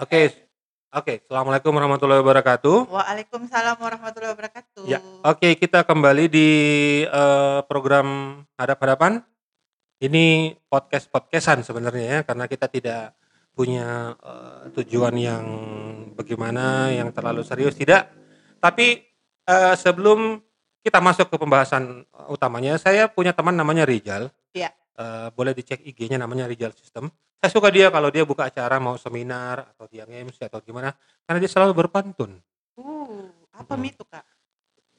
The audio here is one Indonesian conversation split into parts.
Oke. Oke, Assalamualaikum warahmatullahi wabarakatuh. Waalaikumsalam warahmatullahi wabarakatuh. Ya, oke kita kembali di eh, program hadap-hadapan. Ini podcast-podcastan sebenarnya ya, karena kita tidak punya eh, tujuan yang bagaimana, yang terlalu serius tidak. Tapi eh, sebelum kita masuk ke pembahasan utamanya, saya punya teman namanya Rijal. Eh, boleh dicek IG-nya namanya Rijal System. Saya suka dia kalau dia buka acara mau seminar atau dia MC atau gimana, karena dia selalu berpantun. Uh, apa Hmm. itu, Kak?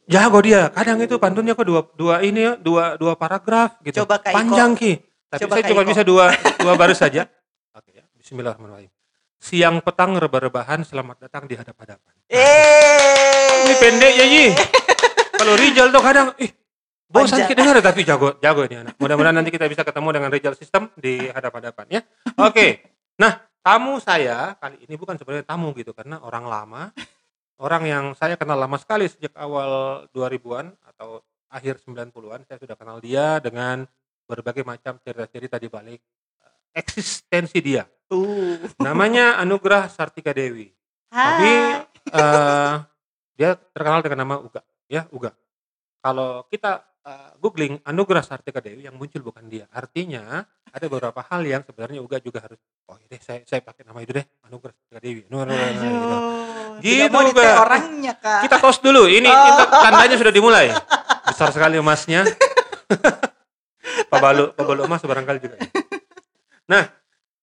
Jago dia. Kadang itu pantunnya kok dua dua ini dua dua paragraf gitu. Coba Kak Iko. Panjang Ki. Tapi Coba saya cuma bisa dua dua baris saja. Oke ya. Bismillahirrahmanirrahim. Siang petang rebah-rebahan selamat datang di hadap-hadapan. Eh. Ini pendek ya Yi. Kalau Rijal tuh kadang ih bosan kita dengar tapi jago jago ini anak. Mudah-mudahan nanti kita bisa ketemu dengan Rijal System di hadap-hadapan ya. Oke. Nah, tamu saya kali ini bukan sebenarnya tamu gitu karena orang lama. Orang yang saya kenal lama sekali sejak awal 2000-an atau akhir 90-an saya sudah kenal dia dengan berbagai macam cerita-cerita di balik eh, eksistensi dia. Uh. Namanya Anugrah Sartika Dewi. Tapi Hai. eh, dia terkenal dengan nama Uga, ya Uga. Kalau kita eh, googling Anugerah Sartika Dewi yang muncul bukan dia. Artinya ada beberapa hal yang sebenarnya Uga juga harus oh ya deh saya saya pakai nama itu deh Anugerah Sartika Dewi. Anugerah, gitu. Aduh. Gitu, Tidak detail Kak. orangnya, Kak. Kita tos dulu. Ini Oh. kita tandanya sudah dimulai. Besar sekali emasnya. Pak Balu, Pak Balu emas barangkali juga. Nah,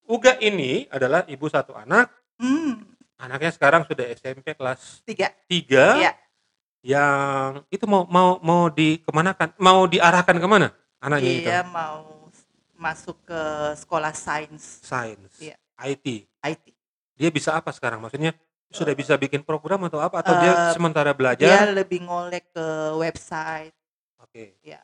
Uga ini adalah ibu satu anak. Hmm, Anaknya sekarang sudah SMP kelas tiga. 3 Iya. Yang itu mau mau mau dikemanakan mau diarahkan ke mana anaknya itu? Dia mau masuk ke sekolah sains. Sains. Iya. IT IT. dia bisa apa sekarang? Maksudnya sudah bisa bikin program atau apa? Atau dia Eh, sementara Dia belajar? lebih ngolek ke website, oke. Iya.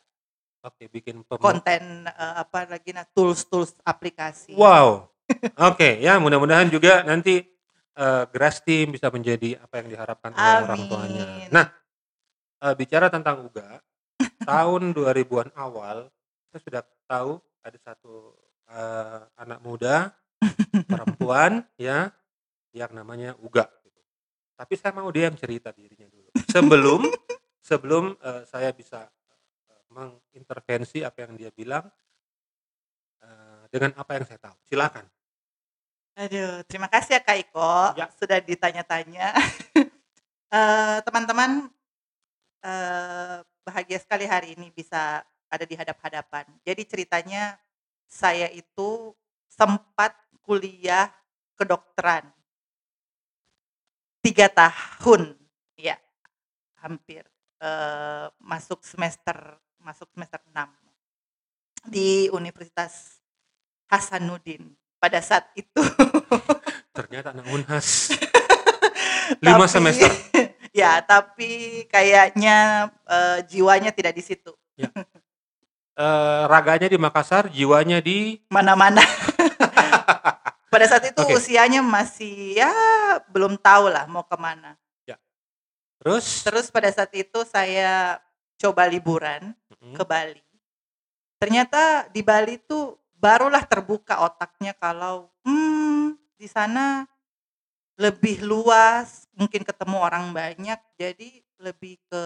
oke bikin pem- konten eh, apa lagi nah tools-tools aplikasi. wow. Oke ya mudah-mudahan juga nanti eh, Grass Team bisa menjadi apa yang diharapkan oleh orang tuanya. Nah eh, bicara tentang Uga tahun 2000-an awal saya sudah tahu ada satu eh, anak muda perempuan ya yang namanya Uga gitu. tapi saya mau dia yang cerita dirinya dulu sebelum sebelum eh, saya bisa mengintervensi apa yang dia bilang eh, dengan apa yang saya tahu silakan Aduh, terima kasih ya Kak Iko Ya. sudah ditanya-tanya. Eh, Teman-teman eh, bahagia sekali hari ini bisa ada di hadap-hadapan. Jadi ceritanya saya itu sempat kuliah kedokteran. Tiga tahun, ya hampir eh, masuk semester masuk semester 6 di Universitas Hasanuddin pada saat itu. Ternyata anak unhas lima semester ya tapi kayaknya eh, jiwanya tidak di situ. Eh, raganya di Makassar jiwanya di mana-mana. Pada saat itu Oke. usianya masih ya belum tahu lah mau ke mana. Terus? Terus pada saat itu saya coba liburan Mm, ke Bali. Ternyata di Bali tuh barulah terbuka otaknya kalau hmm di sana lebih luas mungkin ketemu orang banyak jadi lebih ke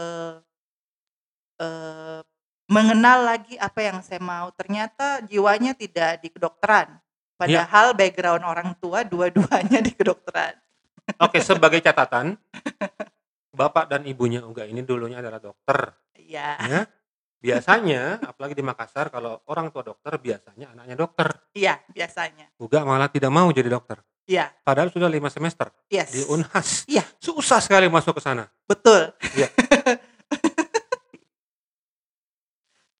eh, mengenal lagi apa yang saya mau ternyata jiwanya tidak di kedokteran padahal background orang tua dua-duanya di kedokteran Oke, sebagai catatan, bapak dan ibunya Uga ini dulunya adalah dokter. ya Ya. Biasanya, apalagi di Makassar, kalau orang tua dokter, biasanya anaknya dokter. iya biasanya Uga malah tidak mau jadi dokter. Iya Padahal sudah lima semester yes di Unhas. Iya. Susah sekali masuk ke sana. betul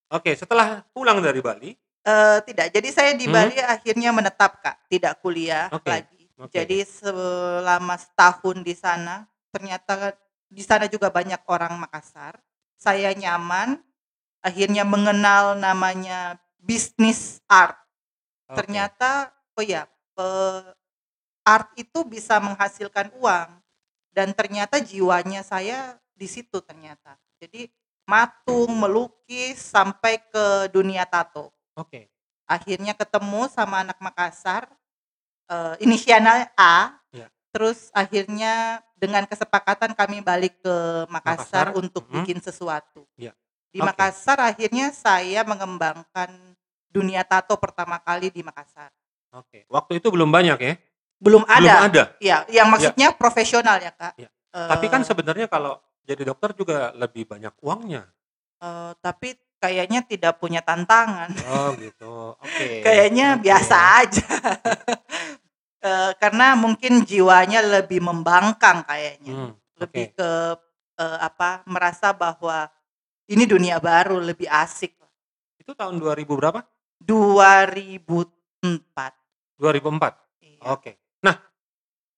Oke, setelah pulang dari Bali, Eh, tidak. Jadi saya di Hmm. Bali akhirnya menetap Kak, tidak kuliah Oke, lagi. oke. Jadi selama setahun di sana, ternyata di sana juga banyak orang Makassar. Saya nyaman, akhirnya mengenal namanya bisnis art. Oke. Ternyata, oh ya, art itu bisa menghasilkan uang. Dan ternyata jiwanya saya di situ ternyata. Jadi matung, melukis, sampai ke dunia tato Oke. akhirnya ketemu sama anak Makassar eh, inisialnya A Ya. terus akhirnya dengan kesepakatan kami balik ke Makassar, Makassar, untuk mhm. bikin sesuatu. Iya. Di Oke. Makassar akhirnya saya mengembangkan dunia tato pertama kali di Makassar. Oke. Waktu itu belum banyak ya? Belum ada. Belum ada. Iya, yang maksudnya profesional ya, Kak. Iya. Eh, Tapi kan sebenarnya kalau jadi dokter juga lebih banyak uangnya. eh, tapi kayaknya tidak punya tantangan. Oh gitu. Oke. Kayaknya Oke. biasa aja. Eh, karena mungkin jiwanya lebih membangkang kayaknya. Hmm, Lebih oke. ke eh, apa? Merasa bahwa ini dunia baru, lebih asik. Itu tahun 2000 berapa? 2004. 2004. Iya. Oke. Nah,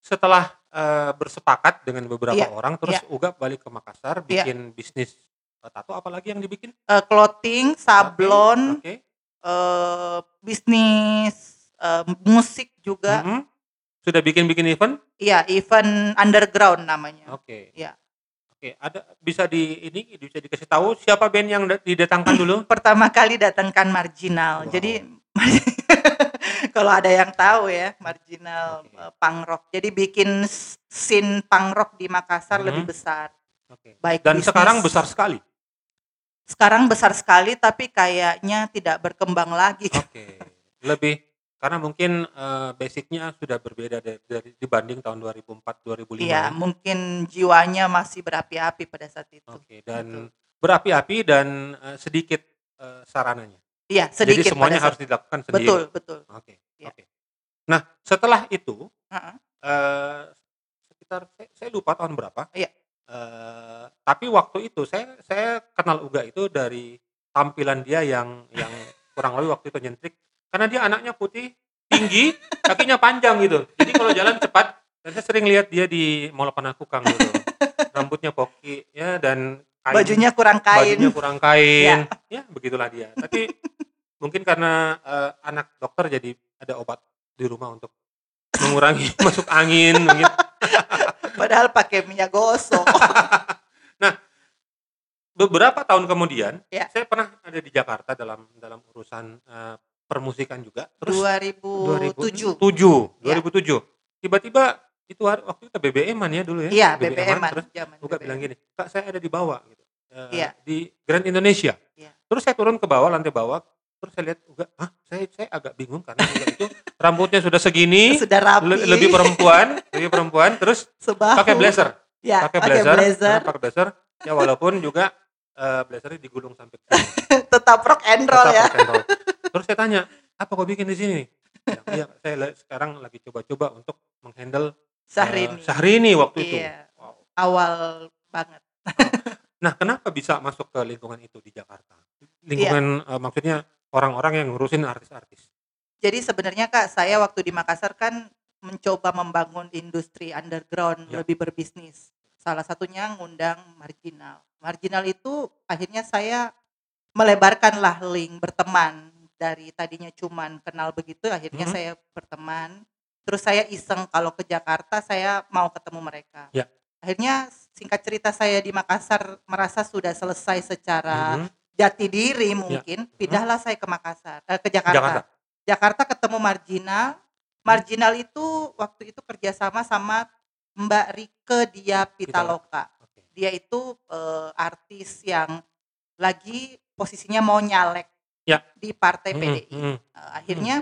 setelah eh, bersepakat dengan beberapa Iya, orang, terus iya. Uga balik ke Makassar, Iya. bikin bisnis eh, tato, apalagi yang dibikin? Eh, clothing, sablon, Oke. eh, bisnis, eh, musik juga. Mhm. Sudah bikin-bikin event? Iya, event underground namanya. Oke. Iya. Oke, ada bisa di ini bisa dikasih tahu siapa band yang da- didatangkan dulu? Pertama kali datangkan marginal. Wow. Jadi kalau ada yang tahu ya, marginal Oke. eh, punk rock. Jadi bikin scene punk rock di Makassar Mhm. lebih besar. Oke. Baik Dan bisnis- sekarang besar sekali. Sekarang besar sekali tapi kayaknya tidak berkembang lagi. Oke. Lebih karena mungkin eh, basicnya sudah berbeda dari, dari- dibanding tahun 2004 2005. Iya, mungkin jiwanya masih berapi-api pada saat itu. Oke, dan berapi-api dan eh, sedikit eh, sarananya. Iya, sedikit Jadi semuanya harus dilakukan sendiri. Betul, betul. Oke. Iya. Oke. Nah, setelah itu Heeh. eh sekitar saya, saya lupa tahun berapa. Iya. Eh, tapi waktu itu saya saya kenal Uga itu dari tampilan dia yang yang kurang lebih waktu itu nyentrik karena dia anaknya putih, tinggi, kakinya panjang gitu. Jadi kalau jalan cepat dan saya sering lihat dia di Mall Panakukang gitu. Rambutnya poki ya dan kain- Bajunya kurang kain. bajunya kurang kain. Ya, begitulah dia. Tapi mungkin karena eh, anak dokter jadi ada obat di rumah untuk mengurangi masuk angin mungkin. Padahal pakai minyak gosok. Beberapa tahun kemudian, Ya. saya pernah ada di Jakarta dalam dalam urusan eh, permusikan juga. Terus 2007. 2007, Ya. 2007. Tiba-tiba itu waktu itu BBM-an ya dulu ya. Iya, BBM-an, BBM-an Terus zaman Uga BBM. bilang gini, Kak saya ada di bawah gitu. Eh, Iya. Di Grand Indonesia. Iya. Terus saya turun ke bawah, lantai bawah. Terus saya lihat Uga, ah saya saya agak bingung karena Uga itu rambutnya sudah segini, Sudah rapi. le- lebih perempuan, lebih perempuan, terus sebahu. pakai blazer, Ya, pakai blazer, nah, pakai blazer. Ya walaupun juga eh, blazernya digulung sampai. Tetap rock and roll Tetap ya. rock and roll. Terus saya tanya, apa kau bikin di sini? Bilang, Iya, saya sekarang lagi coba-coba untuk menghandle eh, Syahrini. Syahrini waktu itu. Iya. Wow. Awal banget. Nah, kenapa bisa masuk ke lingkungan itu di Jakarta? Iya. Lingkungan eh, maksudnya orang-orang yang ngurusin artis-artis. Jadi sebenarnya Kak, saya waktu di Makassar kan mencoba membangun industri underground Ya. lebih berbisnis. Salah satunya ngundang marginal. Marginal itu akhirnya saya melebarkanlah link berteman dari tadinya cuman kenal begitu akhirnya Mhm. saya berteman. Terus saya iseng kalau ke Jakarta saya mau ketemu mereka. Ya. Akhirnya singkat cerita saya di Makassar merasa sudah selesai secara Mhm. Jati diri mungkin, pindahlah saya ke Makassar, eh, ke Jakarta. Jakarta. Jakarta ketemu Marginal. Marginal itu waktu itu kerjasama sama Mbak Rike Dia Pitaloka. Oke. Dia itu eh, artis yang lagi posisinya mau nyalek Ya. di partai Mhm, PDI. mhm. Eh, akhirnya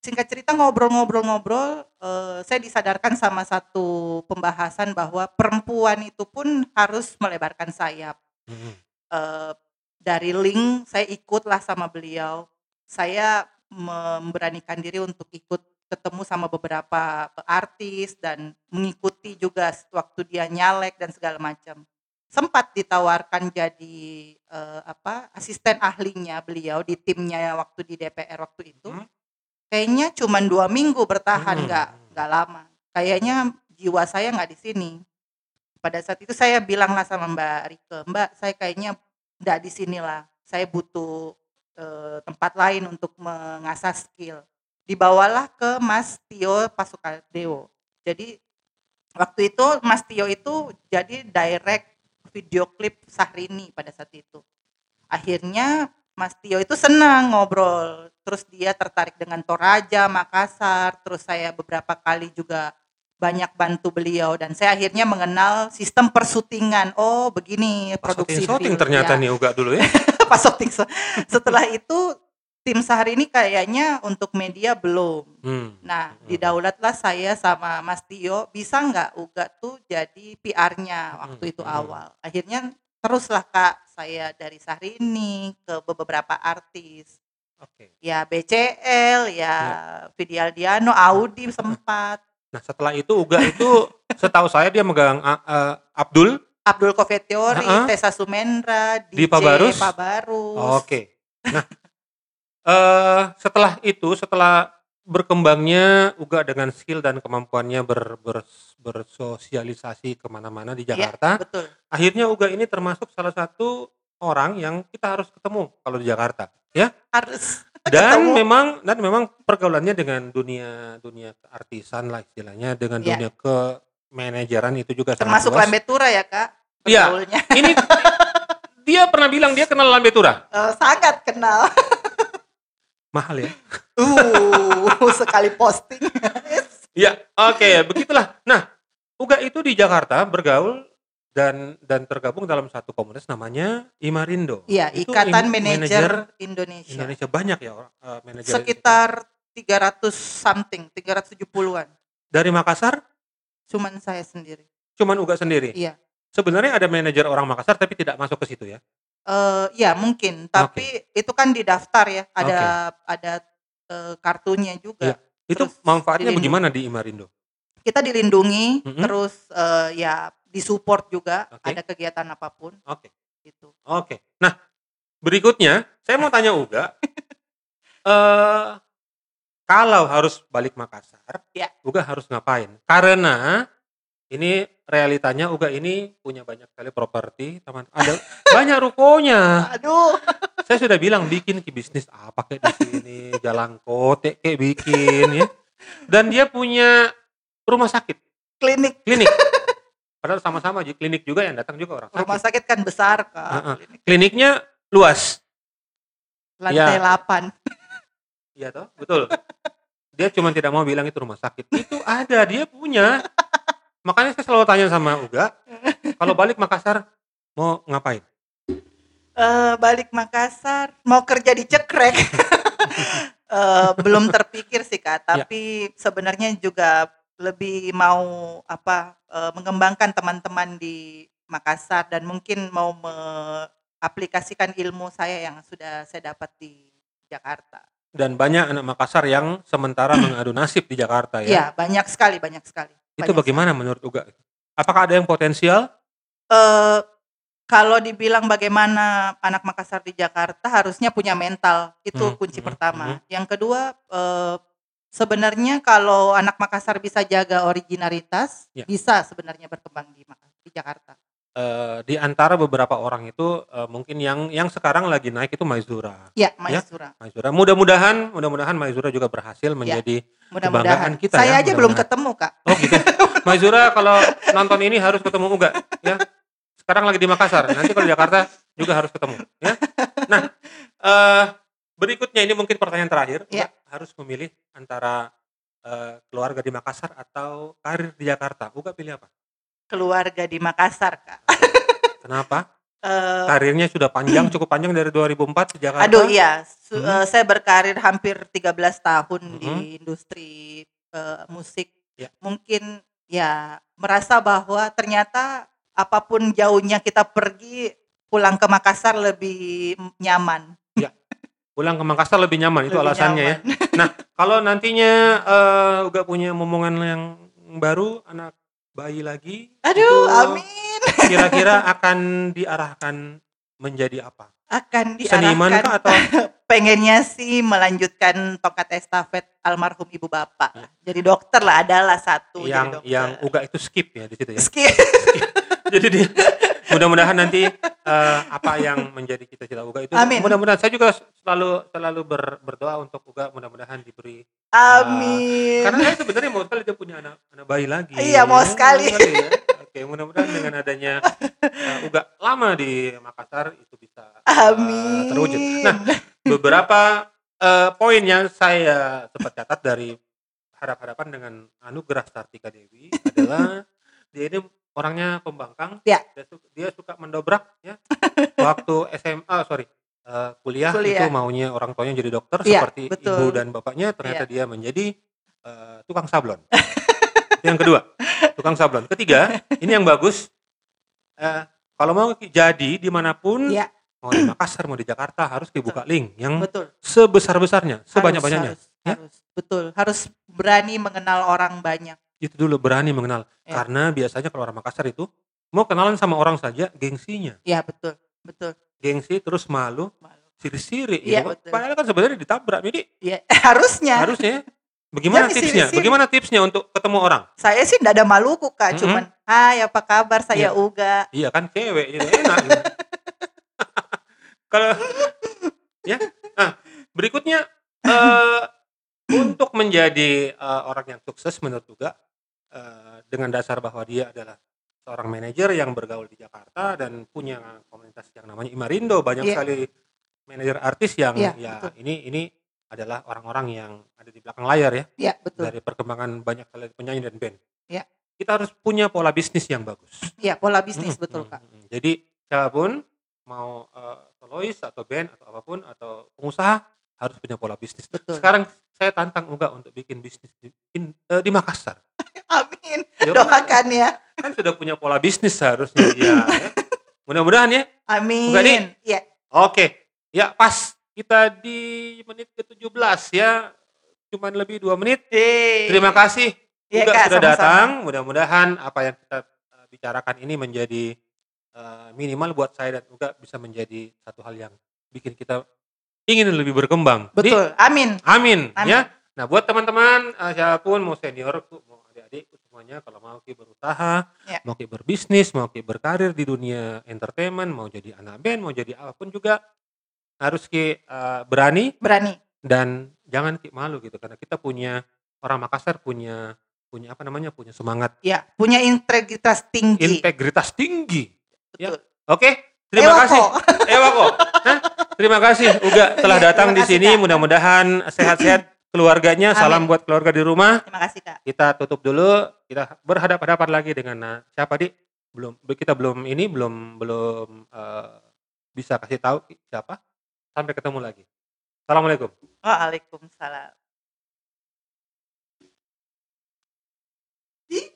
singkat cerita ngobrol-ngobrol-ngobrol, eh, saya disadarkan sama satu pembahasan bahwa perempuan itu pun harus melebarkan sayap Mhm. eh, dari link saya ikutlah sama beliau. Saya memberanikan diri untuk ikut ketemu sama beberapa artis dan mengikuti juga waktu dia nyalek dan segala macam. Sempat ditawarkan jadi eh, apa asisten ahlinya beliau di timnya waktu di DPR waktu itu. Hmm. Kayaknya cuma dua minggu bertahan Hmm. nggak nggak lama. Kayaknya jiwa saya nggak di sini. Pada saat itu saya bilanglah sama Mbak Rike, Mbak saya kayaknya nggak di sinilah. Saya butuh eh, tempat lain untuk mengasah skill. Dibawalah ke Mas Tio Pasukadewo. Jadi waktu itu Mas Tio itu jadi direct video klip Sahrini pada saat itu. Akhirnya Mas Tio itu senang ngobrol. Terus dia tertarik dengan Toraja, Makassar. Terus saya beberapa kali juga banyak bantu beliau dan saya akhirnya mengenal sistem persutingan. Oh, begini Pas produksi film, ternyata ya. nih Uga dulu ya. Pas syuting. Setelah itu tim Sahari ini kayaknya untuk media belum. Hmm. Nah, Hmm. didaulatlah saya sama Mas Tio, bisa nggak Uga tuh jadi PR-nya waktu Hmm, itu hmm. awal. Akhirnya teruslah Kak, saya dari Syahrini ke beberapa artis. Oke. Ya BCL, ya Vidial Diano, Audi sempat. Nah, setelah itu Uga itu setahu saya dia megang a- Abdul. Abdul Kofetiori, Ha-ha. Tessa Sumendra, Di DJ Pabarus? Pabarus. Oke. Nah, eh setelah itu setelah berkembangnya Uga dengan skill dan kemampuannya ber, ber- bersosialisasi ke mana-mana di Iya, Jakarta, betul. akhirnya Uga ini termasuk salah satu orang yang kita harus ketemu kalau di Jakarta. Harus dan ketemu. memang dan memang pergaulannya dengan dunia dunia keartisan lah istilahnya dengan Iya. dunia ke manajeran itu juga termasuk luas. Lambe Tura ya, Kak. Iya. Ini dia pernah bilang dia kenal Lambe Tura Eh, sangat kenal. mahal ya Uh, sekali posting. Iya, oke, begitulah. Nah, Uga itu di Jakarta bergaul dan dan tergabung dalam satu komunitas namanya Imarindo. Iya, Itu Ikatan im- Manajer Indonesia. Indonesia banyak ya orang eh, manajer Sekitar 300 something, 370-an. dari Makassar Cuman saya sendiri. cuman Uga sendiri. Iya. Sebenarnya ada manajer orang Makassar tapi tidak masuk ke situ ya. Eh, ya mungkin, tapi itu kan di daftar ya, ada ada eh, kartunya juga. Iya. Itu Terus manfaatnya dilindungi. bagaimana di Imarindo? Kita dilindungi, Mhm. terus eh, ya disupport juga, Oke. ada kegiatan apa pun Oke. gitu. Oke. Nah, berikutnya saya mau tanya Uga eh kalau harus balik Makassar, Ya. Uga harus ngapain? Karena ini realitanya Uga ini punya banyak sekali properti, teman. Ada banyak rukonya. Aduh, Saya sudah bilang bikin ke bisnis apa kayak di sini, jalan kote kayak bikin ya. Dan dia punya rumah sakit, klinik klinik. Padahal sama-sama klinik juga yang datang juga orang sakit. rumah sakit kan besar kak, Heeh. klinik Kliniknya luas. lantai Ya. 8 Iya toh, betul. Dia cuma tidak mau bilang itu rumah sakit. Itu ada, dia punya. Makanya saya selalu tanya sama Uga, kalau balik Makassar mau ngapain? Eh, balik Makassar mau kerja di cekrek Eh, belum terpikir sih kak Ya. tapi sebenarnya juga lebih mau apa eh, mengembangkan teman-teman di Makassar dan mungkin mau mengaplikasikan ilmu saya yang sudah saya dapat di Jakarta. Dan banyak anak Makassar yang sementara mengadu nasib di Jakarta ya. Iya banyak sekali banyak sekali. itu banyak bagaimana menurut Uga? Apakah ada yang potensial? eh kalau dibilang bagaimana anak Makassar di Jakarta harusnya punya mental itu Hmm, kunci hmm, pertama. hmm. Yang kedua eh, sebenarnya kalau anak Makassar bisa jaga originalitas Ya. bisa sebenarnya berkembang di di Jakarta. Eh, di antara beberapa orang itu eh, mungkin yang yang sekarang lagi naik itu Maizura. Ya, Maizura. Maizura. Mudah-mudahan mudah-mudahan Maizura juga berhasil menjadi Mudah-mudahan. kebanggaan kita Saya ya, aja belum ketemu kak. Oh gitu. Maizura kalau nonton ini harus ketemu Uga ya. Sekarang lagi di Makassar. Nanti kalau di Jakarta juga harus ketemu ya. Nah, eh berikutnya ini mungkin pertanyaan terakhir. Ya. harus memilih antara eh, keluarga di Makassar atau karir di Jakarta. Uga pilih apa? Keluarga di Makassar kak. Kenapa? Eh, Karirnya sudah panjang, cukup panjang dari 2004 di Jakarta. Aduh iya, Su- Hmm. eh, saya berkarir hampir 13 tahun di Mhm. industri eh, musik. Ya. Mungkin ya merasa bahwa ternyata apa pun jauhnya kita pergi pulang ke Makassar lebih nyaman. Pulang ke Makassar lebih nyaman itu lebih alasannya ya. nyaman. Kalau nantinya eh, Uga punya momongan yang baru, anak bayi lagi. Aduh, itu amin. Kira-kira akan diarahkan menjadi apa? Akan Seniman diarahkan kah atau pengennya sih melanjutkan tongkat estafet almarhum ibu bapak. Jadi dokter lah adalah satu jadi yang dokter. yang Uga itu skip ya di situ ya. Skip. Jadi dia mudah-mudahan nanti eh, apa yang menjadi cita-cita Uga itu Amin. mudah-mudahan saya juga selalu selalu ber- berdoa untuk Uga mudah-mudahan diberi Amin. karena saya sebenarnya mau sekali dia punya anak anak bayi lagi. Iya, mau sekali. ya. Oke, mudah-mudahan dengan adanya eh, Uga lama di Makassar itu bisa eh, Amin. terwujud. Nah, beberapa eh, poin yang saya sempat catat dari berhadapan dengan Anugerah Sartika Dewi adalah dia ini orangnya pembangkang. Ya. Dia, su- dia suka mendobrak. Waktu SMA, sorry, eh, kuliah, Kuliah. itu maunya orang tuanya jadi dokter Iya, seperti betul. ibu dan bapaknya, ternyata Iya. dia menjadi eh, tukang sablon. yang kedua, tukang sablon. Ketiga, ini yang bagus. eh, kalau mau jadi di mana pun, Iya. mau di Makassar, mau di Jakarta, harus dibuka link yang betul sebesar-besarnya, Harus, sebanyak-banyaknya. harus, Ya. harus. betul harus berani mengenal orang banyak Itu dulu berani mengenal. Ya. Karena biasanya kalau orang Makassar itu mau kenalan sama orang saja gengsinya. ya betul betul Gengsi terus malu, Malu. siri-siri Iya, gitu. betul. Padahal kan sebenarnya ditabrak. Jadi ya harusnya harusnya bagaimana Jangan tipsnya? siri-siri. Bagaimana tipsnya untuk ketemu orang? saya sih tidak ada Maluku kak Mm-mm. cuman hai apa kabar Iya. saya Uga Iya kan cewek itu enak. gitu. Kalau ya, nah berikutnya eh, untuk menjadi eh, orang yang sukses menurut juga eh, dengan dasar bahwa dia adalah seorang manajer yang bergaul di Jakarta dan punya komunitas yang namanya Imarindo banyak Iya. sekali manajer artis yang Iya, ya betul. ini ini adalah orang-orang yang ada di belakang layar ya ya betul dari perkembangan banyak sekali penyanyi dan band. Iya. Kita harus punya pola bisnis yang bagus. ya pola bisnis Mm, betul mm, kak mm. Jadi siapa pun mau eh, solois atau band atau apa pun atau pengusaha harus punya pola bisnis. betul Sekarang saya tantang Uga untuk bikin bisnis di, in- eh, di Makassar. Amin Ya, doakan ya Kan sudah punya pola bisnis seharusnya ya. Mudah-mudahan ya. amin Bukan nih? ya Oke. Ya pas kita di menit ke-17 ya. Cuman lebih dua menit. Terima kasih Iya, juga Kak, sudah sama-sama. datang. Mudah-mudahan apa yang kita uh, bicarakan ini menjadi uh, minimal buat saya dan juga bisa menjadi satu hal yang bikin kita ingin lebih berkembang. Betul amin amin, Amin. ya. Nah, buat teman-teman uh, siapa pun mau senior, semuanya. Kalau mau ki berusaha, Ya. mau ki berbisnis, mau ki berkarir di dunia entertainment, mau jadi anak band, mau jadi apa pun juga harus ki uh, berani. Berani. Dan jangan ki malu gitu karena kita punya orang Makassar punya punya apa namanya punya semangat. Ya punya integritas tinggi. Integritas tinggi. Ya. oke terima Ewa kasih. Ewa kok. Hah? terima kasih Uga telah Iya, datang di sini. Mudah-mudahan sehat-sehat keluarganya. Amin. Salam buat keluarga di rumah. Terima kasih kak. Kita tutup dulu. Kita berhadapan-hadapan lagi dengan nah, siapa di belum kita belum ini belum belum uh, bisa kasih tahu siapa. Sampai ketemu lagi. Assalamualaikum. Waalaikumsalam. Ih,